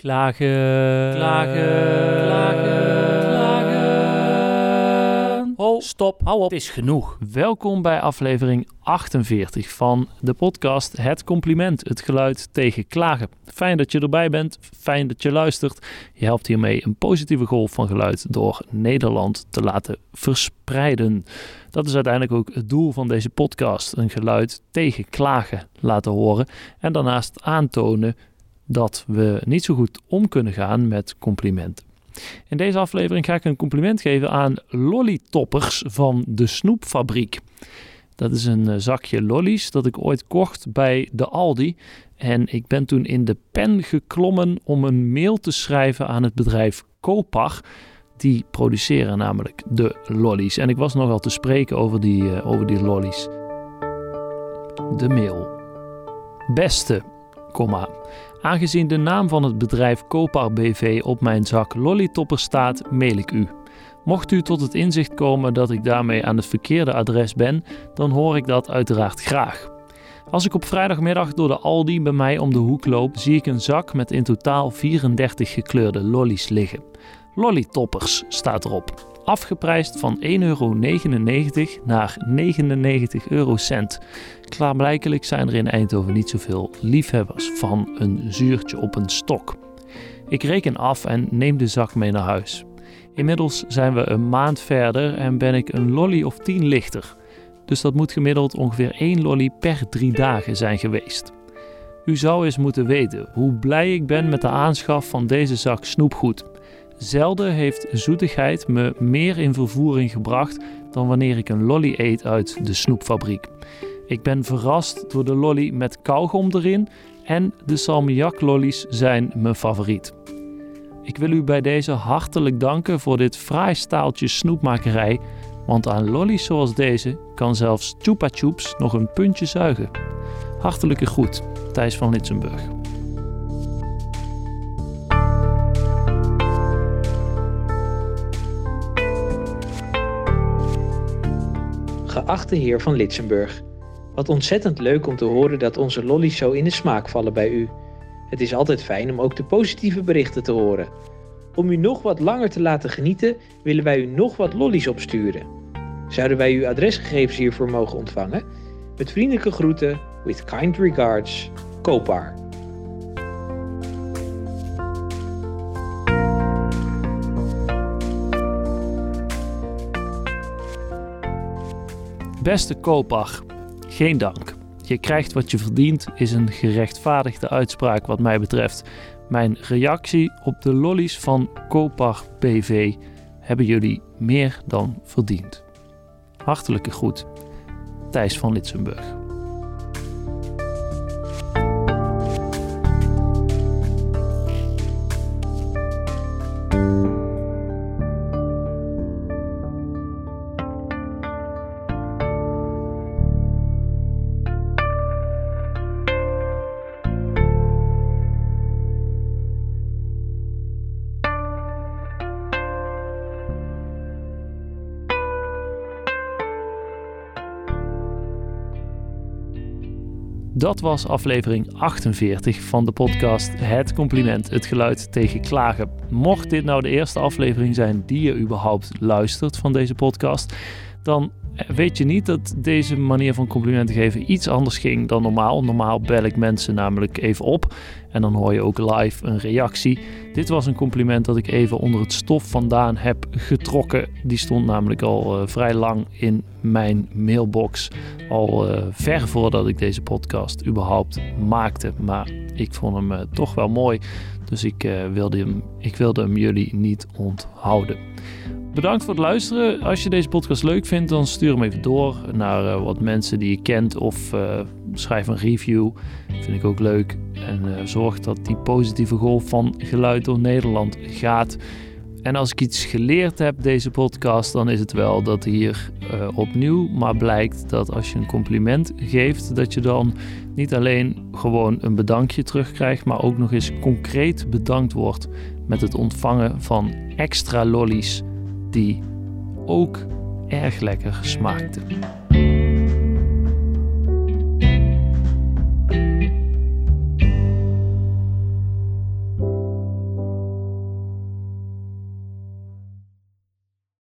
Klagen, klagen, klagen, klagen. Ho, stop, hou op, het is genoeg. Welkom bij aflevering 48 van de podcast Het Compliment, het geluid tegen klagen. Fijn dat je erbij bent, fijn dat je luistert. Je helpt hiermee een positieve golf van geluid door Nederland te laten verspreiden. Dat is uiteindelijk ook het doel van deze podcast: een geluid tegen klagen laten horen en daarnaast aantonen dat we niet zo goed om kunnen gaan met complimenten. In deze aflevering ga ik een compliment geven aan lollytoppers van de Snoepfabriek. Dat is een eh, zakje lollies dat ik ooit kocht bij de Aldi. En ik ben toen in de pen geklommen om een mail te schrijven aan het bedrijf Kopar. Die produceren namelijk de lollies. En ik was nogal te spreken over die, uh, over die lollies. De mail. Beste, Aangezien de naam van het bedrijf Kopar BV op mijn zak lollytopper staat, mail ik u. Mocht u tot het inzicht komen dat ik daarmee aan het verkeerde adres ben, dan hoor ik dat uiteraard graag. Als ik op vrijdagmiddag door de Aldi bij mij om de hoek loop, zie ik een zak met in totaal 34 gekleurde lollies liggen. Lollytoppers staat erop. Afgeprijsd van 1,99 euro naar 99 eurocent. Klaarblijkelijk zijn er in Eindhoven niet zoveel liefhebbers van een zuurtje op een stok. Ik reken af en neem de zak mee naar huis. Inmiddels zijn we een maand verder en ben ik een lolly of 10 lichter. Dus dat moet gemiddeld ongeveer 1 lolly per 3 dagen zijn geweest. U zou eens moeten weten hoe blij ik ben met de aanschaf van deze zak snoepgoed. Zelden heeft zoetigheid me meer in vervoering gebracht dan wanneer ik een lolly eet uit de snoepfabriek. Ik ben verrast door de lolly met kauwgom erin en de salmiak-lollies zijn mijn favoriet. Ik wil u bij deze hartelijk danken voor dit fraai staaltje snoepmakerij, want aan lollies zoals deze kan zelfs Chupa Chups nog een puntje zuigen. Hartelijke groet, Thijs van Litsenburg. Geachte heer van Litsenburg, wat ontzettend leuk om te horen dat onze lollies zo in de smaak vallen bij u. Het is altijd fijn om ook de positieve berichten te horen. Om u nog wat langer te laten genieten, willen wij u nog wat lollies opsturen. Zouden wij uw adresgegevens hiervoor mogen ontvangen? Met vriendelijke groeten, with kind regards, Kopar. Beste Kopar, geen dank. Je krijgt wat je verdient is een gerechtvaardigde uitspraak wat mij betreft. Mijn reactie op de lollies van Kopar BV hebben jullie meer dan verdiend. Hartelijke groet, Thijs van Litsenburg. Dat was aflevering 48 van de podcast Het Compliment, het geluid tegen klagen. Mocht dit nou de eerste aflevering zijn die je überhaupt luistert van deze podcast, dan weet je niet dat deze manier van complimenten geven iets anders ging dan normaal. Normaal bel ik mensen namelijk even op en dan hoor je ook live een reactie. Dit was een compliment dat ik even onder het stof vandaan heb getrokken. Die stond namelijk al uh, vrij lang in mijn mailbox. Al uh, ver voordat ik deze podcast überhaupt maakte. Maar ik vond hem uh, toch wel mooi. Dus ik, wilde hem, ik wilde hem jullie niet onthouden. Bedankt voor het luisteren. Als je deze podcast leuk vindt, dan stuur hem even door naar uh, wat mensen die je kent of uh, schrijf een review. Vind ik ook leuk. En uh, zorg dat die positieve golf van geluid door Nederland gaat. En als ik iets geleerd heb deze podcast, dan is het wel dat hier opnieuw maar blijkt dat als je een compliment geeft, dat je dan niet alleen gewoon een bedankje terugkrijgt, maar ook nog eens concreet bedankt wordt met het ontvangen van extra lollies die ook erg lekker smaakte.